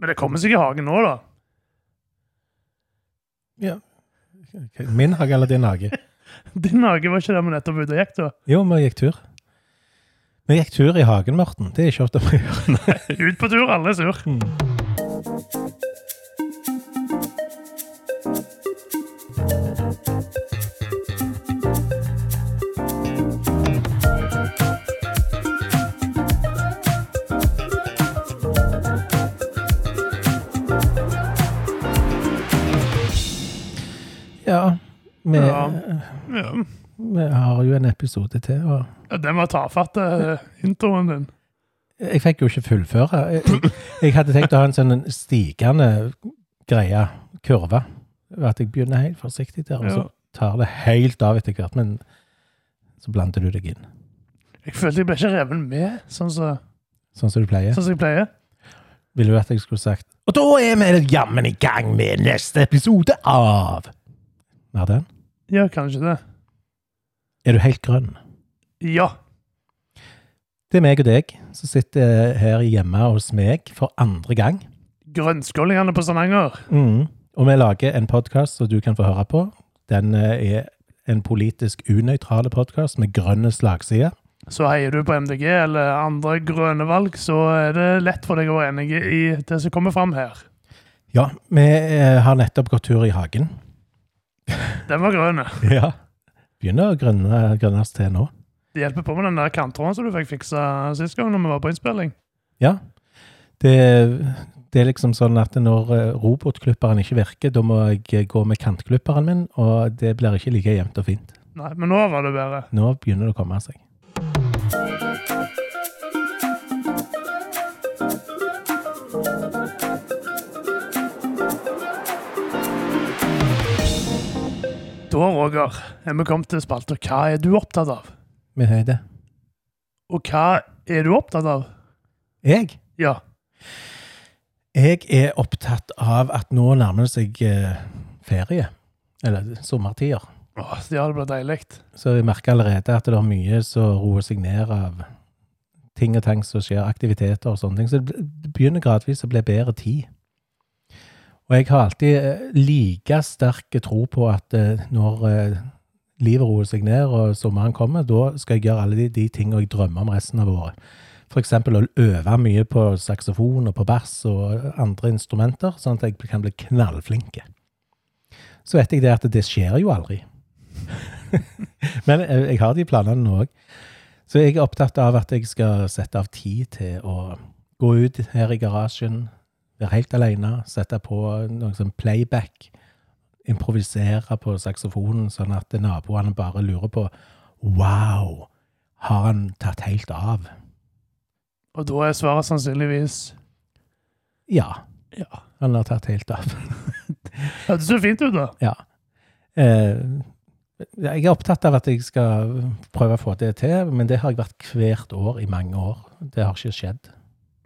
Men det kommer seg i hagen nå, da. Ja. Min hage eller din hage? Din hage var ikke der vi nettopp ute og gikk, da. Jo, vi gikk tur. Vi gikk tur i hagen, Morten. Det er ikke ofte vi gjør. Ut på tur, alle er sur. Ja, jo en episode til. og Ja, Den var tafatt, eh, introen din. Jeg fikk jo ikke fullføre. Jeg, jeg, hadde tenkt å ha en sånn stigende greie, kurve. At jeg begynner helt forsiktig der, og så tar det helt av etter hvert. Men så blander du deg inn, Jeg følte jeg ble ikke revet med, sånn som sånn som du pleier. sånn som jeg pleier. Ville du at jeg skulle sagt Og da er vi jammen i gang med neste episode av Hva er den? Ja, kanskje det. Er du helt grønn? Ja. Det er meg og deg som sitter her hjemme hos meg for andre gang. Grønnskålingene på Stavanger. Mm. Og vi lager en podkast som du kan få høre på. Den eh, er en politisk unøytrale podkast med grønne slagsider. Så heier du på MDG eller andre grønne valg, så er det lett for deg å være enig i det som kommer fram her. Ja, vi eh, har nettopp gått tur i hagen. Den var grønn. Ja. Begynner å grønne, grønnes til nå. Det hjelper på med den der kanttråden som du fikk fiksa sist gang når vi var på innspilling. Ja. Det, det er liksom sånn at når eh, robotklipperen ikke virker, da må jeg eh, gå med kantklipperen min, og det blir ikke like jevnt og fint. Nei, men nå var det bedre. Nå begynner det å komme seg. Da, Roger, er vi kommet til spalta Hva er du opptatt av? Min høyde. Og hva er du opptatt av? Jeg? Ja. Jeg er opptatt av at nå nærmer det seg eh, ferie. Eller sommertider. Åh, ja, det blir deilig. Så jeg merker allerede at det er mye som roer seg ned av ting og tang som skjer, aktiviteter og sånne ting. Så det det begynner gradvis å bli bedre tid. Og jeg har alltid eh, like sterk tro på at eh, når eh, livet roer seg ned og sommeren kommer, da skal jeg gjøre alle de, de tingene jeg drømmer om resten av året. Eksempel å øve mye på saksofon og på bass og andre instrumenter, sånn at jeg kan bli knallflinke. Så vet jeg det at det skjer jo aldri. Men jeg har de planene nå òg. Så jeg er opptatt av at jeg skal sette av tid til å gå ut her i garasjen, være helt alene, sette på noe sånn playback, improvisere på saksofonen, sånn at naboene bare lurer på Wow, har han tatt helt av? Og da er svaret sannsynligvis Ja, ja. han har tatt helt av. Det så fint ut, da. Ja. Eh, jeg er opptatt av at jeg skal prøve å få det til, men det har jeg vært hvert år i mange år. Det har ikke skjedd.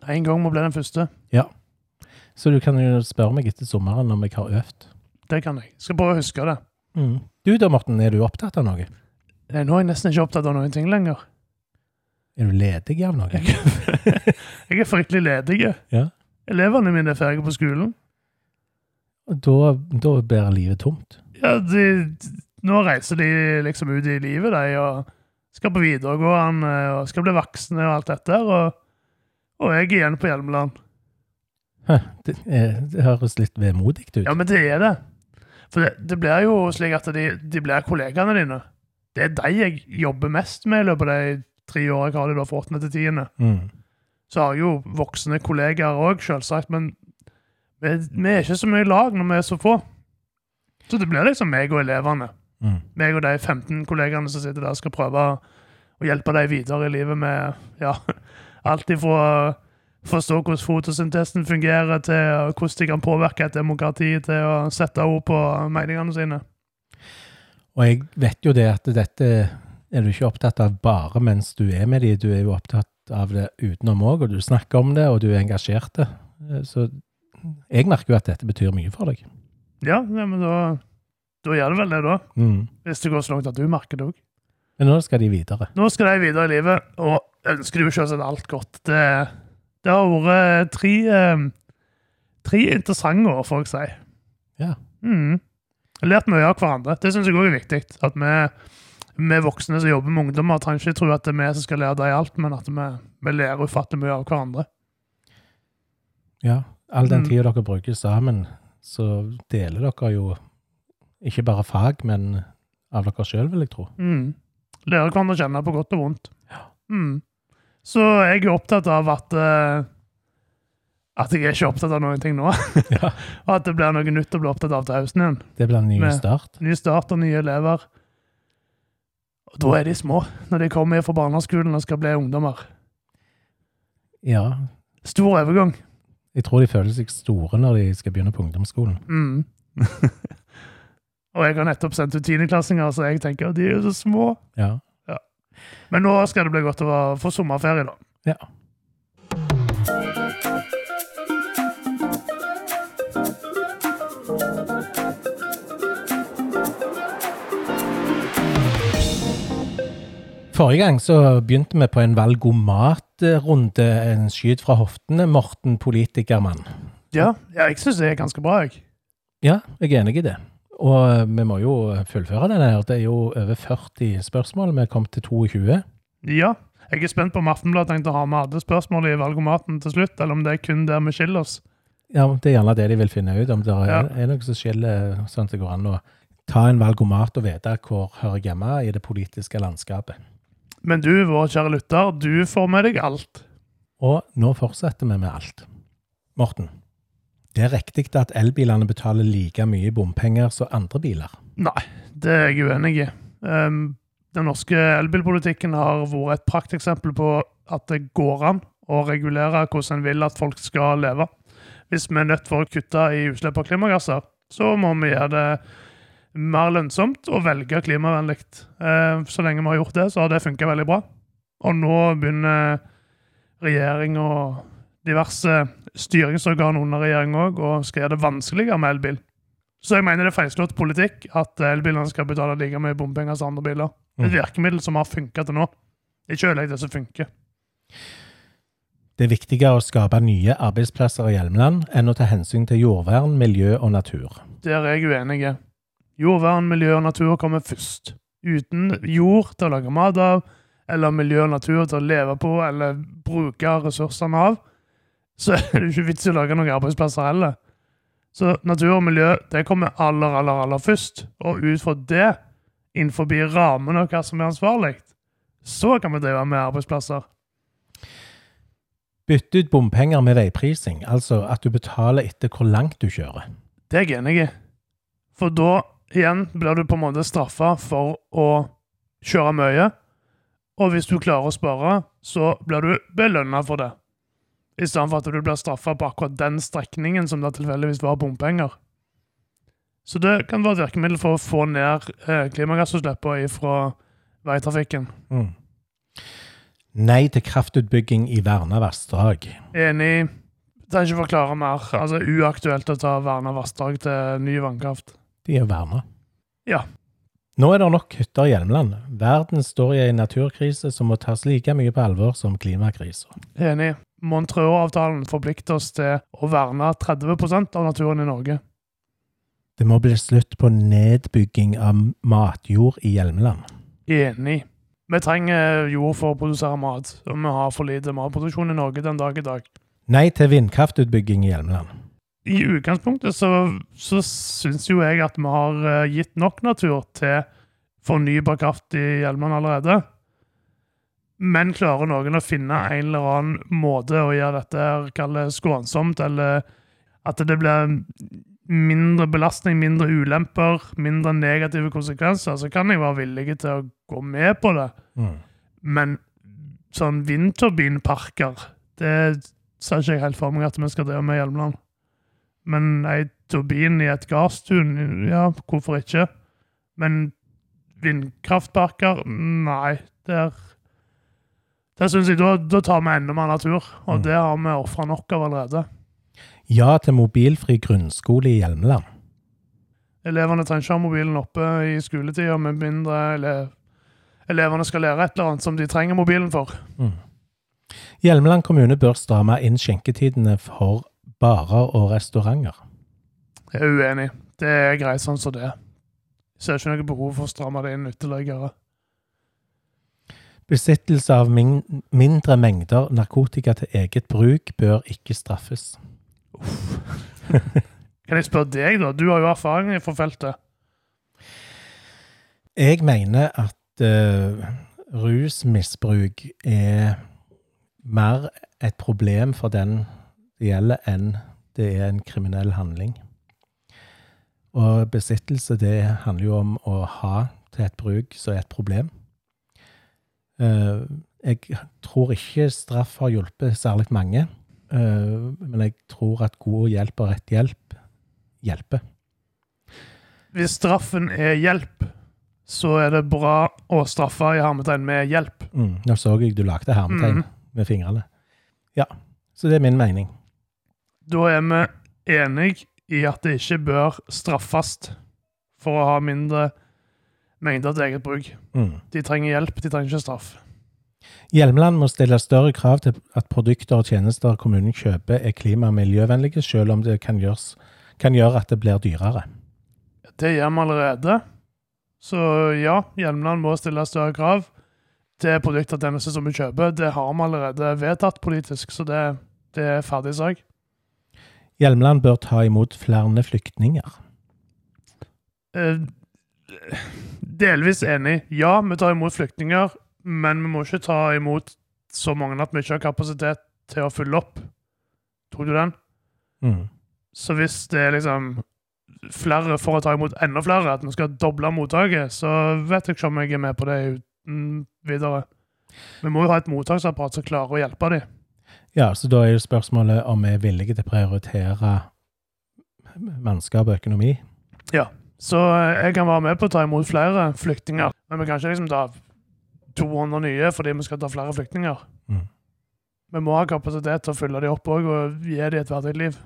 En gang må bli den første. Så du kan jo spørre meg etter sommeren om jeg har øvd. Det kan jeg. Skal å huske det. Du da, Morten, er du opptatt av noe? Eh, Nå er jeg nesten ikke opptatt av noen ting lenger. Er du ledig av noe? Jeg er fryktelig ledig. Ja. Elevene mine er ferdige på skolen. Da, da blir livet tomt. Ja, de, nå reiser de liksom ut i livet, de, og skal på videregående og skal bli voksne og alt dette. Og, og jeg er igjen på Hjelmeland. Det, er, det høres litt vemodig ut. Ja, men det er det. For det, det blir jo slik at de, de blir kollegaene dine. Det er de jeg jobber mest med i løpet av de tre årene jeg har det da fra åttende til tiende. Mm. Så har jeg jo voksne kollegaer òg, selvsagt, men vi, vi er ikke så mye lag når vi er så få. Så det blir liksom meg og elevene. Mm. meg og de 15 kollegaene som sitter der, skal prøve å hjelpe dem videre i livet med ja, alt ifra forstå hvordan fotosyntesen fungerer, til hvordan de kan påvirke et demokrati, til å sette ord på meningene sine. Og jeg vet jo det at dette er du ikke opptatt av bare mens du er med de, du er jo opptatt av det utenom òg, og du snakker om det, og du er engasjert. det. Så jeg merker jo at dette betyr mye for deg. Ja, men da, da gjør det vel det, da. Mm. Hvis det går så langt at du merker det òg. Men nå skal de videre. Nå skal de videre i livet, og ønsker du selvsagt alt godt. Det, det har vært tre, eh, tre interessante år, får jeg si. Ja. Mm. Lært mye av hverandre. Det syns jeg òg er viktig. At vi, vi voksne som jobber med ungdommer, trenger ikke tro at det er vi som skal lære dem alt, men at vi, vi lærer ufattelig mye av hverandre. ja. All den Mm. tida dere bruker sammen, så deler dere jo ikke bare fag, men av dere sjøl, vil jeg tro. Mm. Lærer hverandre å kjenne på godt og vondt. Ja. Mm. Så jeg er opptatt av at uh, At jeg er ikke opptatt av noen ting nå. Ja. og at det blir noe nytt å bli opptatt av til høsten igjen. Det blir en ny Med- start. Ny start og nye elever. Og da er de små, når de kommer fra barneskolen og skal bli ungdommer. Ja. Stor overgang. Jeg tror de føler seg store når de skal begynne på ungdomsskolen. Mm. og jeg har nettopp sendt ut tiendeklassinger, så jeg tenker at de er jo så små. Ja. Men nå skal det bli godt å få sommerferie, da. Ja. Forrige gang så begynte vi på en valgomatrunde, en skyt fra hoftene, Morten politikermann. Ja, ja jeg syns det er ganske bra, jeg. Ja, jeg er enig i det. Og vi må jo fullføre denne her. Det er jo over 40 spørsmål. Vi kom til 22. Ja. Jeg er spent på om Aftenbladet tenkte å ha med alle spørsmål i valgomaten til slutt, eller om det er kun der vi skiller oss. Ja, det er gjerne det de vil finne ut, om det er, Ja. er noe som skiller sånn at det går an å ta en valgomat og vite hvor hører jeg hjemme i det politiske landskapet. Men du, vår kjære lytter, du får med deg alt. Og nå fortsetter vi med alt. Morten, det er riktig at elbilene betaler like mye bompenger som andre biler. Nei, det er jeg uenig i. Um, den norske elbilpolitikken har vært et prakteksempel på at det går an å regulere hvordan en vil at folk skal leve. Hvis vi er nødt for å kutte i utslipp av klimagasser, så må vi gjøre det mer lønnsomt å velge klimavennlig. Eh, Så lenge vi har gjort det, så har det funka veldig bra. Og nå begynner regjering og diverse styringsorgan under regjering òg og skal gjøre det vanskeligere med elbil. Så jeg mener det er feilslått politikk at elbilene skal betale like mye bompenger som andre biler. Er et virkemiddel som har funka til nå. Ikke ødelegg det som funker. Det er viktigere å skape nye arbeidsplasser i Hjelmeland enn å ta hensyn til jordvern, miljø og natur. Der er jeg uenig. Jordvern, miljø og natur kommer først. Uten jord til å lage mat av, eller miljø og natur til å leve på eller bruke ressursene av, så er det ikke vits i å lage noen arbeidsplasser heller. Så natur og miljø det kommer aller, aller, aller først. Og ut fra det, innenfor rammen av hva som er ansvarlig, så kan vi drive med arbeidsplasser. Bytte ut bompenger med veiprising, altså at du betaler etter hvor langt du kjører. Det er jeg enig i. For da igjen blir du på en måte straffa for å kjøre mye. Og hvis du klarer å spare, så blir du belønna for det. I stedet for at du blir straffa på akkurat den strekningen som det tilfeldigvis var bompenger. Så det kan være et virkemiddel for å få ned eh, klimagassutslippene fra veitrafikken. Mm. Nei til kraftutbygging i verna vassdrag. Enig. Trenger ikke forklare mer. Altså Uaktuelt å ta verna vassdrag til ny vannkraft. De er verna. Ja. Nå er det nok hytter i Hjelmeland. Verden står i en naturkrise som må tas like mye på alvor som klimakrisa. Enig. Montreux-avtalen forplikter oss til å verne 30% av naturen i Norge. Det må bli slutt på nedbygging av matjord i Hjelmeland. Enig. Vi trenger jord for å produsere mat, og vi har for lite matproduksjon i Norge den dag i dag. Nei til vindkraftutbygging i Hjelmeland. I utgangspunktet så, så syns jo jeg at vi har eh, gitt nok natur til fornybar kraft i Hjelmeland allerede. Men klarer noen å finne en eller annen måte å gjøre dette det skånsomt, eller at det blir mindre belastning, mindre ulemper, mindre negative konsekvenser, så kan jeg være villig til å gå med på det. Mm. Men sånn vindturbinparker, det ser ikke jeg helt for meg at vi skal drive med i Hjelmeland. Men ei turbin i et gasstun, ja, hvorfor ikke? Men vindkraftparker, nei. Der, der synes jeg da, da tar vi enda mer natur, og Mm. det har vi ofra nok av allerede. Ja til mobilfri grunnskole i Hjelmeland. Elevene trenger ikke ha mobilen oppe i skoletida, med mindre ele elevene skal lære et eller annet som de trenger mobilen for. Mm. Hjelmeland kommune bør stramme inn skjenketidene for barer og restauranter. Jeg er uenig. Det er greit sånn som det er. Ser ikke noe behov for å stramme det inn ytterligere. Besittelse av min mindre mengder narkotika til eget bruk bør ikke straffes. Kan jeg spørre deg, da? Du har jo erfaring fra feltet. Jeg mener at uh, rusmisbruk er mer et problem for den det gjelder, enn det er en kriminell handling. Og besittelse, det handler jo om å ha til et bruk som er et problem. Eh, jeg tror ikke straff har hjulpet særlig mange, eh, men jeg tror at god hjelp og rett hjelp hjelper. Hvis straffen er hjelp, så er det bra å straffe i hermetegn med hjelp. Mm, nå så jeg du lagde hermetegn Mm. med fingrene. Ja, så det er min mening. Da er vi enige i at det ikke bør straffes for å ha mindre mengder til eget bruk. Mm. De trenger hjelp, de trenger ikke straff. Hjelmeland må stille større krav til at produkter og tjenester kommunen kjøper er klima- og miljøvennlige, selv om det kan, gjøres, kan gjøre at det blir dyrere. Det gjør vi allerede. Så ja, Hjelmeland må stille større krav til produkter og tjenester som vi kjøper. Det har vi allerede vedtatt politisk, så det, det er ferdig sak. Hjelmeland bør ta imot flere flyktninger. Delvis enig. Ja, vi tar imot flyktninger, men vi må ikke ta imot så mange at vi ikke har kapasitet til å fylle opp. Tok du den? Mm. Så hvis det er liksom flere for å ta imot enda flere, at vi skal doble mottaket, så vet jeg ikke om jeg er med på det uten videre. Vi må jo ha et mottaksapparat som klarer å hjelpe dem. Ja, så da er jo spørsmålet om vi er villige til å prioritere mannskap og økonomi. Så eh, jeg kan være med på å ta imot flere flyktninger, men vi kan ikke liksom ta 200 nye fordi vi skal ta flere flyktninger. Mm. Vi må ha kapasitet til å fylle dem opp òg og gi dem et verdig liv.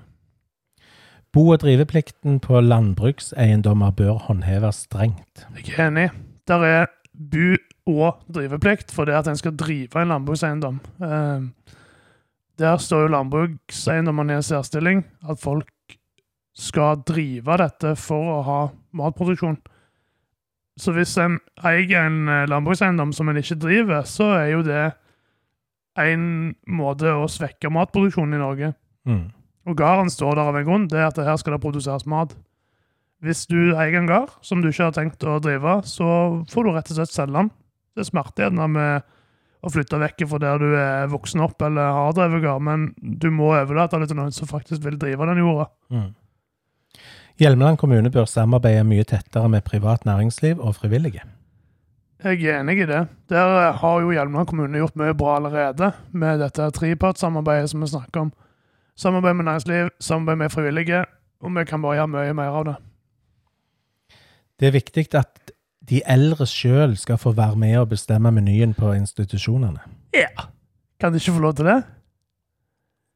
Bo- og driveplikten på landbrukseiendommer bør håndheves strengt. Jeg er enig. Der er bu- og driveplikt for det at en skal drive en landbrukseiendom. Eh, der står jo landbrukseiendommene i en særstilling. At folk skal drive dette for å ha matproduksjon. Så hvis en eier en eh, landbrukseiendom som en ikke driver, så er jo det en måte å svekke matproduksjonen i Norge. Mm. Og gården står der av en grunn. Det er at her skal det produseres mat. Hvis du eier en gård som du ikke har tenkt å drive, så får du rett og slett selge den. Det er gjerne med å flytte vekk fra der du er voksen opp eller har drevet gård, men du må overlate det til noen som faktisk vil drive den jorda. Mm. Hjelmeland kommune bør samarbeide mye tettere med privat næringsliv og frivillige. Jeg er enig i det. Der eh, har jo Hjelmeland kommune gjort mye bra allerede med dette trepartssamarbeidet som vi snakker om. Samarbeid med næringsliv, samarbeid med frivillige, og vi kan bare gjøre mye mer av det. Det er viktig at de eldre sjøl skal få være med og bestemme menyen på institusjonene. Ja. Kan de ikke få lov til det?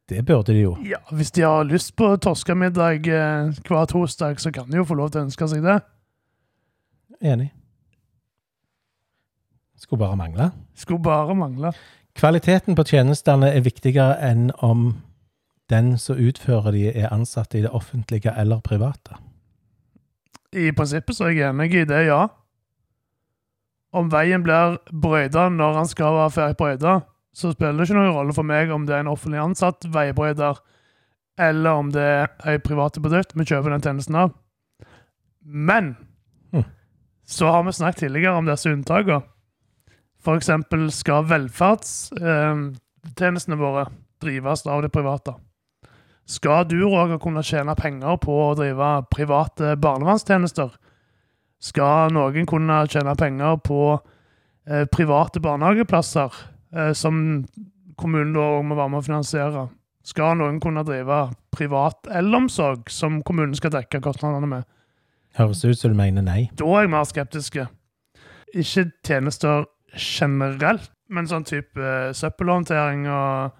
Det burde de jo. Ja, Hvis de har lyst på torskemiddag eh, hver torsdag, så kan de jo få lov til å ønske seg det. Enig. Skulle bare mangle. Skulle bare mangle. Kvaliteten på tjenestene er viktigere enn om den som utfører de, er ansatt i det offentlige eller private. I prinsippet så er jeg enig i det, ja. Om veien blir brøyta når han skal være ferdig brøyta, så spiller det ikke noen rolle for meg om det er en offentlig ansatt veibrøyter, eller om det er ei private bedrift vi kjøper den tjenesten av. Men Hm. så har vi snakket tidligere om disse unntakene. Eksempel skal velferdstjenestene våre drives av det private. Skal du, Roger, kunne tjene penger på å drive private barnevernstjenester? Skal noen kunne tjene penger på eh, private barnehageplasser, eh, som kommunen da må være med å finansiere? Skal noen kunne drive privat eldreomsorg, som kommunen skal dekke kostnadene med? Høres ut som du mener nei. Da er jeg mer skeptisk. Ikke tjenester generelt, men sånn type eh, søppelhåndtering og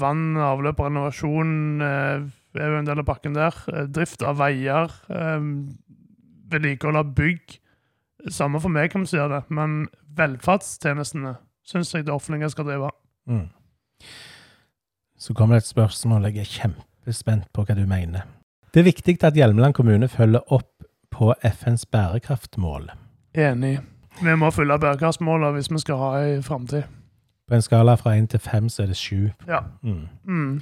vann, avløp renovasjon eh, er jo en del av pakken der. Eh, drift av veier, eh, vedlikehold av bygg. Samme for meg, kan vi si det, men velferdstjenestene syns jeg det offentlige skal drive. Mm. Så kommer det et spørsmål jeg er Jeg er spent på hva du mener. Det er viktig at Hjelmeland kommune følger opp på FNs bærekraftmål. Enig. Vi må følge bærekraftsmålene hvis vi skal ha ei framtid. På en skala fra én til fem så er det sju. Ja. Mm. Mm.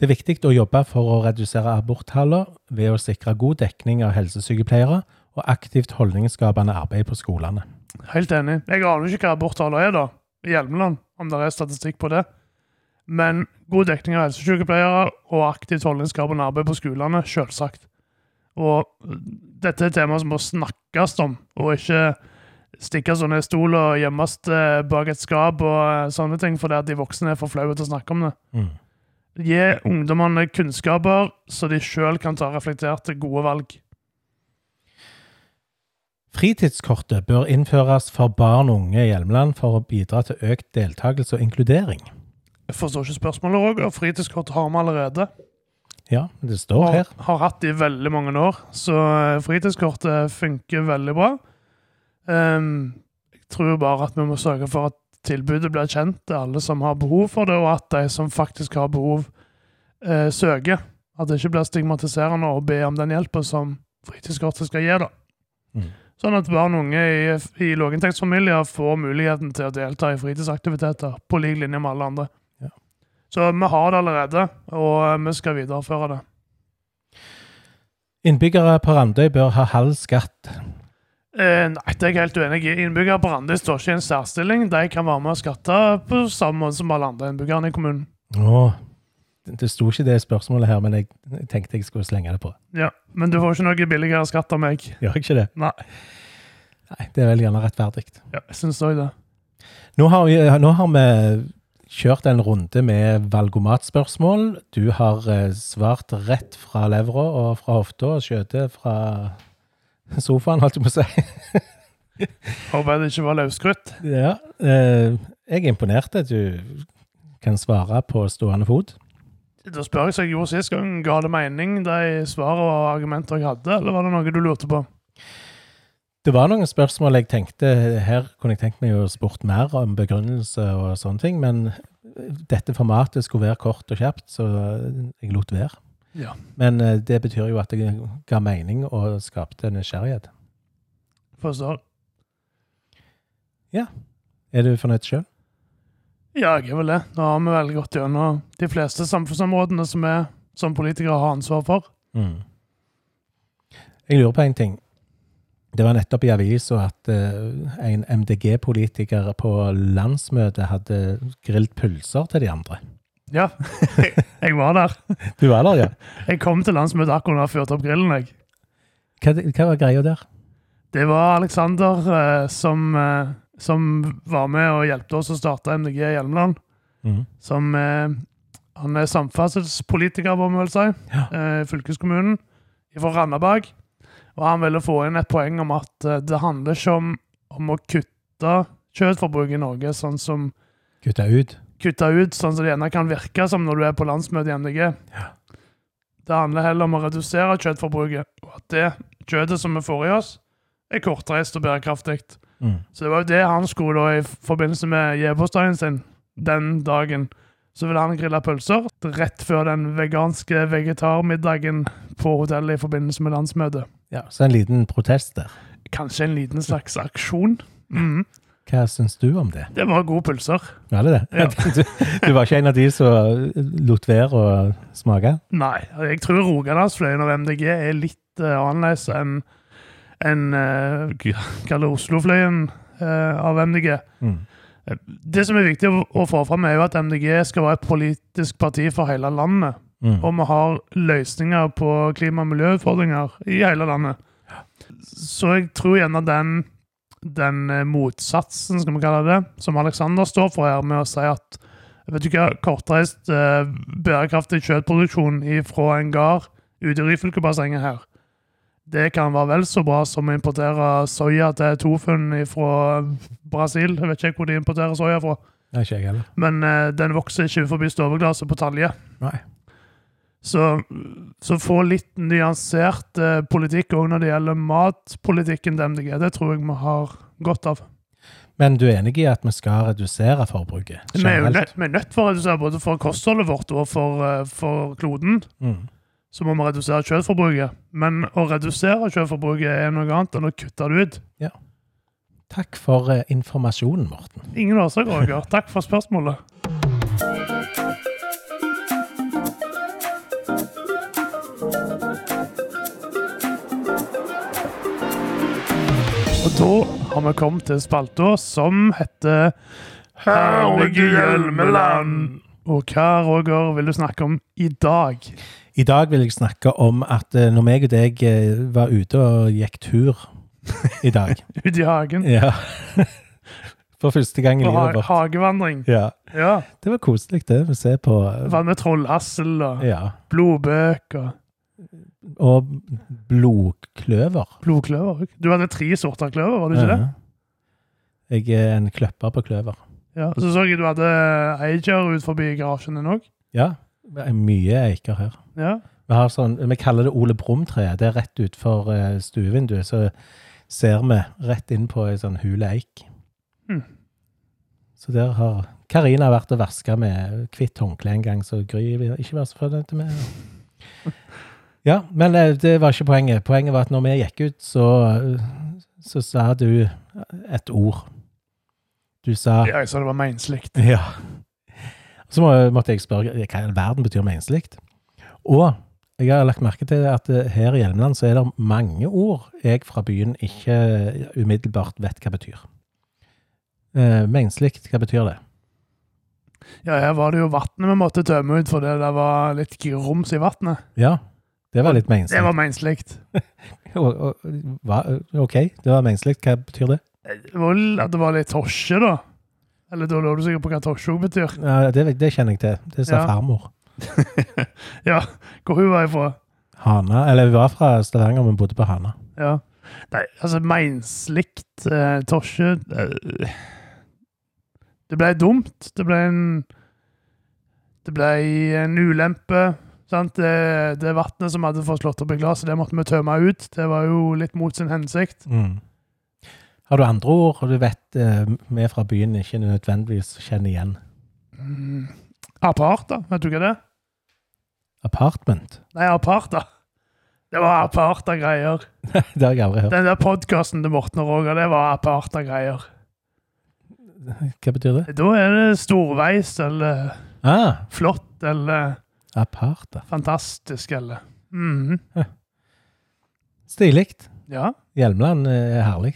Det er viktig å jobbe for å redusere aborttallene ved å sikre god dekning av helsesykepleiere og aktivt holdningsskapende arbeid på skolene. Helt enig. Jeg aner ikke hva aborttallet er da, i Hjelmeland, om det er statistikk på det. Men god dekning av helsesykepleiere og aktivt holdningsskapende arbeid på skolene, selvsagt. Og dette er et tema som må snakkes om, og ikke stikkes under en stol og gjemmes eh, bak et skap og eh, sånne ting, fordi at de voksne er for flaue til å snakke om det. Mm. Gi ungdommene kunnskaper, så de sjøl kan ta reflekterte, gode valg. Fritidskortet bør innføres for barn og unge i Hjelmeland for å bidra til økt deltakelse og inkludering. Jeg forstår ikke spørsmålet, Roger. Fritidskort har vi allerede. Ja, det står Har, her. har hatt det i veldig mange år, så eh, fritidskortet funker veldig bra. Um, jeg tror bare at vi må sørge for at tilbudet blir kjent til alle som har behov for det, og at de som faktisk har behov, eh, søker. At det ikke blir stigmatiserende å be om den hjelpa som fritidskortet skal gi. da. Mm. Sånn at barn og unge i, i lavinntektsfamilier får muligheten til å delta i fritidsaktiviteter på lik linje med alle andre. Ja. Så vi har det allerede, og vi skal videreføre det. Innbyggere på Randøy bør ha halv skatt. Eh, nei, det er jeg helt uenig i. Innbyggere på Randøy står ikke i en særstilling. De kan være med og skatte på samme måte som alle andre innbyggerne i kommunen. Å, det sto ikke det spørsmålet her, men jeg, jeg tenkte jeg skulle slenge det på. Ja, Men du får ikke noe billigere skatt av meg. Gjør jeg ikke det? Nei, Nei, det er vel gjerne rettferdig. ja, jeg syns òg det. Nå har, vi, nå har vi kjørt en runde med valgomatspørsmål. Du har eh, svart rett fra levra og fra hofta og skjøtet fra sofaen, holdt jeg på å si. Håper det ikke var løsskrutt. Ja, eh, jeg er imponert at du kan svare på stående fot. Da spør jeg seg jeg gjorde sist gang. Ga det mening, de svar og argumenter jeg hadde, eller var det noe du lurte på? Det var noen spørsmål jeg tenkte Her kunne jeg tenkt meg å spurt mer om begrunnelse og sånne ting, men dette formatet skulle være kort og kjapt, så jeg lot være. Ja. Men eh, det betyr jo at det ga mening og skapte nysgjerrighet. Forstår. Ja. Er du fornøyd sjøl? Ja, jeg er vel det. Nå har vi vel gått gjennom de fleste samfunnsområdene som vi som politikere har ansvar for. Mm. Jeg lurer på en ting. Det var nettopp i avisa at uh, en MDG-politiker på landsmøtet hadde grilt pølser til de andre. Ja, jeg var der. Du var der, ja? Jeg kom til landsmøtet akkurat da jeg fyrte opp grillen. jeg. Hva, hva var greia der? Det var Aleksander uh, som, eh, som var med og hjelpte oss å starte MDG i Hjelmeland. Mm. Som eh, Han er samferdselspolitiker, må vi vel si, Ja. eh, fylkeskommunen fra Randaberg. Og han ville få inn et poeng om at eh, det handler ikke om, om å kutte kjøttforbruket i Norge, sånn som Kutte ut? kutte ut, sånn som det gjerne kan virke som når du er på landsmøte i MDG. Det handler heller om å redusere kjøttforbruket, og at det kjøttet som vi får i oss, er kortreist og bærekraftig. Mm. Så det var jo det han skulle da i forbindelse med gjevbursdagen sin den dagen. Så ville han grille pølser rett før den veganske vegetarmiddagen på hotellet i forbindelse med landsmøtet. Ja, så en liten protest der. Kanskje en liten slags aksjon. Mm. Hva syns du om det? Det var gode pølser. Var det det? Ja. Du, du var ikke en av de som lot være å smake? Nei, jeg tror Rogalandsfløyen og MDG er litt uh, annerledes enn enn, uh, Kall det Oslofløyen uh, av MDG. Mm. Det som er viktig å, å få fram, er jo at MDG skal være et politisk parti for hele landet. Mm. Og vi har løsninger på klima- og miljøutfordringer i hele landet. Så jeg tror gjerne den, den eh, motsatsen, skal vi kalle det, som Alexander står for her, med å si at vet du hva, kortreist bærekraftig kjøttproduksjon fra en gard ute i Ryfylkebassenget her, det kan være vel så bra som å importere soya til Tofun fra Brasil. Jeg vet ikke hvor de importerer soya fra, Nei, ikke jeg heller. men uh, den vokser ikke forbi stoveglasset på Talje. Nei. Så, så få litt nyansert uh, politikk òg når det gjelder matpolitikken til MDG. Det tror jeg vi har godt av. Men du er enig i at vi skal redusere forbruket? Vi er jo nødt, vi er nødt for å redusere både for kostholdet vårt og for, uh, for kloden. Mm. Så må vi redusere kjøttforbruket. Men å redusere kjøttforbruket er noe annet enn å kutte det ut. Ja. Takk for eh, informasjonen, Morten. Ingen årsak, Roger. Takk for spørsmålet. Og da har vi kommet til spalta som heter Herlige Hjelmeland. Og hva, Roger, vil du snakke om i dag? I dag vil jeg snakke om at eh, når meg og deg eh, var ute og gikk tur i dag Ute i hagen. Ja. For første gang i livet vårt. hagevandring. Ja. Ja. Det var koselig, det. Å se på eh, Var med trollhassel og Ja. blodbøk og Og blodkløver. blodkløver. Du hadde tre sorter kløver, var det ikke det? Jeg er en kløpper på kløver. Ja. Så så jeg du hadde eiker ut forbi garasjen din òg. Ja. Mye eiker her. Ja. Vi, har sånn, vi kaller det Ole Brumm-treet. Det er rett utenfor uh, stuevinduet. Så ser vi rett inn på ei sånn hule eik. Mm. Så der har Karina vært og vaska med hvitt håndkle en gang, så Gry vil ikke være så fornøyd med. Ja, men det var ikke poenget. Poenget var at når vi gikk ut, så, så sa du et ord. Du sa ja, jeg sa det var meinslikt. ja. Så må, måtte jeg spørre hva i all verden betyr menslikt. Og jeg har lagt merke til at eh, her i Hjelmeland så er det mange ord jeg fra byen ikke umiddelbart vet hva betyr. Eh, menslikt, hva betyr det? Ja, her var det jo vannet vi måtte tømme ut fordi det var litt grums i vannet. Ja, det var litt Det var hva- Ok, det var menslikt. Hva betyr det? Det var at det var litt tosje, da. Eller da lå du sikkert på hva òg betyr. Ja, det, det kjenner jeg til. Det sa Ja. farmor. Ja, hvor hun var ifra. Hana, eller vi var fra Stavanger, men bodde på Hana. Ja. Nei, altså meinslikt eh, tosje eh, Det ble dumt. Det ble en Det ble en ulempe. Sant? Det, det vannet som hadde fått slått opp i glasset, det måtte vi tømme ut. Det var jo litt mot sin hensikt. Mm. Har du andre ord og du vet eh, vi fra byen ikke nødvendigvis kjenner igjen? Mm. Aparta, vet du hva det er? Apartment? Nei, aparta. Det var aparta greier. det har jeg aldri hørt. Den der podkasten til Morten og Roger, det var aparta greier. Hva betyr det? Da er det storveis eller Ah, flott eller aparta. fantastisk eller Mhm. Stilig. Ja. Hjelmeland er herlig.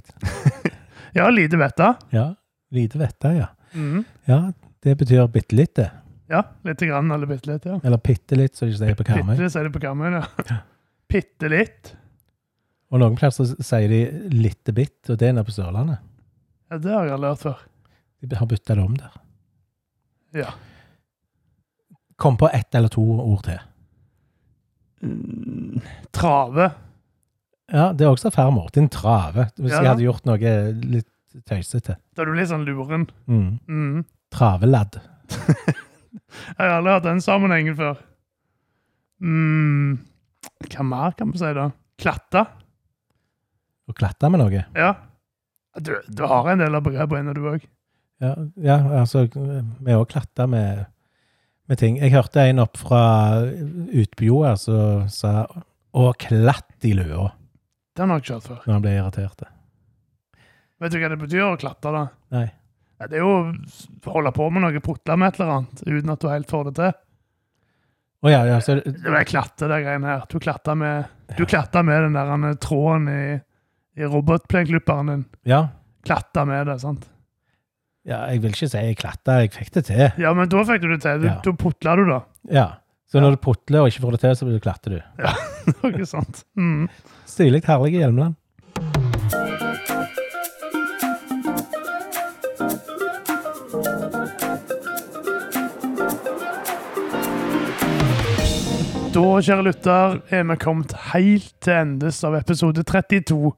ja, lite vette. Ja. Lite vette, ja. Mhm. Ja, det betyr bitte litt, det. Ja, lite grann eller bitte litt, ja. Eller bitte litt, som de sier på Bitte Karmøy. litt, sier de på Karmøy, ja. Bitte litt. Og noen plasser sier de lite bitt, og det er nede på Sørlandet. Ja, det har jeg aldri hørt før. De har bytta det om der. Ja. Kom på ett eller to ord til. Mm, Trave. Ja, det er også farmor. Din trave. Hvis Ja. jeg hadde gjort noe litt tøysete. Da er du litt sånn luren. Mm. Mm. Traveladd. Jeg har aldri hatt den sammenhengen før. Mm. Hva mer kan vi si, da? Klatte? Å klatte med noe. Ja. Du, du har en del av begrepene, du òg. Ja, ja altså Vi òg klatta med, med ting. Jeg hørte en opp fra Utbjoa som sa 'å, klatt i løa' Den har jeg ikke hørt før. når han ble irritert. Vet du hva det betyr å klatre, da? Nei. Ja, Det er jo å holde på med noe, putle med et eller annet, uten at du helt får det til. Å ja, ja, så Det var klatte, det greiene her. Du klatta med, du klatta med den der eh, tråden i, i robotplenklipperen din. ja, klatre med det, sant? ja, jeg vil ikke si jeg klatra, jeg fikk det til. Ja, men da fikk du det til. Du, Ja. Da putla du, da. Ja. Så når du putler og ikke får det til, så klatter du. Ja, Ikke sant? Mm. Stilig, herlig i Hjelmeland. Da, kjære lytter, er vi kommet helt til endes av episode 32.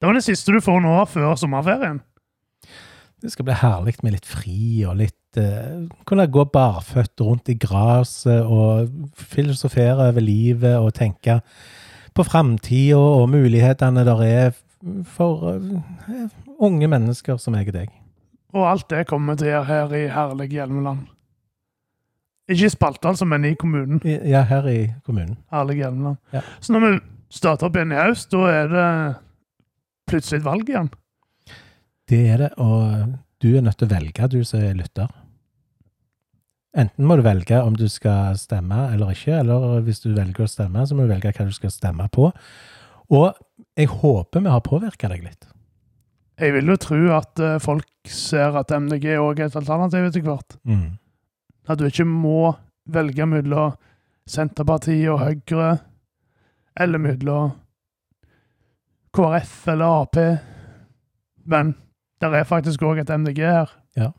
Det var det siste du får nå før sommerferien. Det skal bli herlig med litt fri og litt uh, Kunne gå barføtt rundt i gresset og filosofere over livet og tenke på framtida og mulighetene der er for uh, unge mennesker som jeg og deg. Og alt det kommer vi til å gjøre her i herlige Hjelmeland. Ikke i Spalte, altså, men i kommunen. I- Ja, her i kommunen. Herlige Hjelmeland. Ja. Så når vi starter opp igjen i høst, da er det plutselig et valg igjen. Det er det, og du er nødt til å velge, du som er lytter. Enten må du velge om du skal stemme eller ikke, eller hvis du velger å stemme, så må du velge hva du skal stemme på. Og jeg håper vi har påvirka deg litt. Jeg vil jo tro at eh, folk ser at MDG òg er et alternativ etter hvert. Mm. At du ikke må velge mellom Senterpartiet og Høyre, eller mellom KrF eller Ap. Men det er faktisk òg et MDG her. Ja.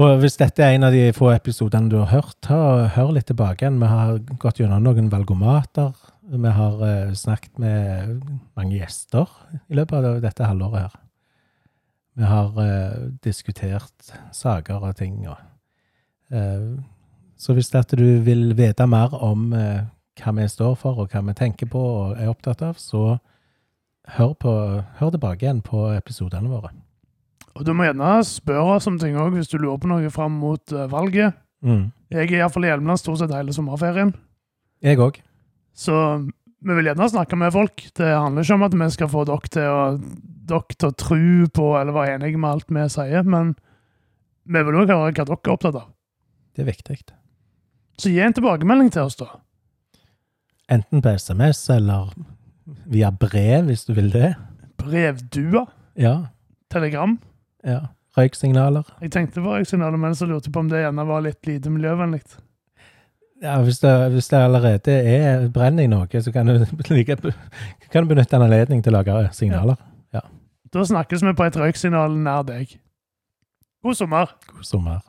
Og hvis dette er en av de få episodene du har hørt, ta hør litt tilbake igjen. Vi har gått gjennom noen valgomater. Vi har uh, snakket med mange gjester i løpet av dette halvåret her. Vi har uh, diskutert saker og ting. Og, uh, så hvis det at du vil vite mer om hva vi står for, og hva vi tenker på og er opptatt av, så hør, på, hør tilbake igjen på episodene våre. Og du må gjerne spørre oss om ting òg hvis du lurer på noe fram mot eh, valget. Mm. Jeg er iallfall i Hjelmeland stort sett hele sommerferien, Jeg òg. så vi vil gjerne snakke med folk. Det handler ikke om at vi skal få dere til å, dere til å tro på eller være enige med alt vi sier, men vi vil òg høre hva dere er opptatt av. Det er viktig. Så gi en tilbakemelding til oss, da. Enten på SMS eller via brev, hvis du vil det. Brevdua. Ja. Telegram. ja. Røyksignaler. Jeg tenkte på røyksignaler, men så lurte jeg på om det gjerne var litt lite miljøvennlig. Ja, hvis det, hvis det allerede er brenning i noe, så kan du, kan du benytte en anledning til å lage signaler. Da snakkes vi på et røyksignal nær deg. God sommer. God sommer.